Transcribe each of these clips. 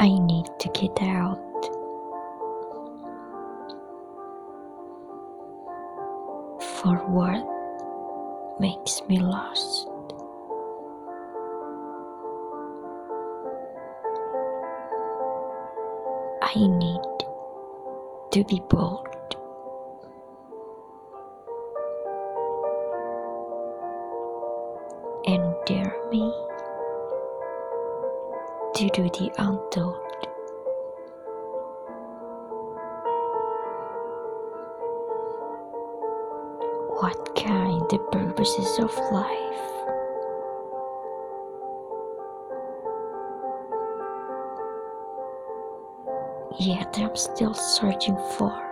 I need to get out. For what makes me lost? I need to be bold. And dare me to do the untold. What kind the purposes of life? Yet I'm still searching for.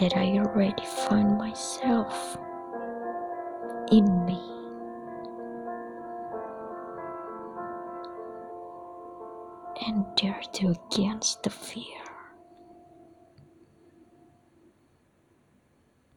That I already find myself in me. And dare to against the fear.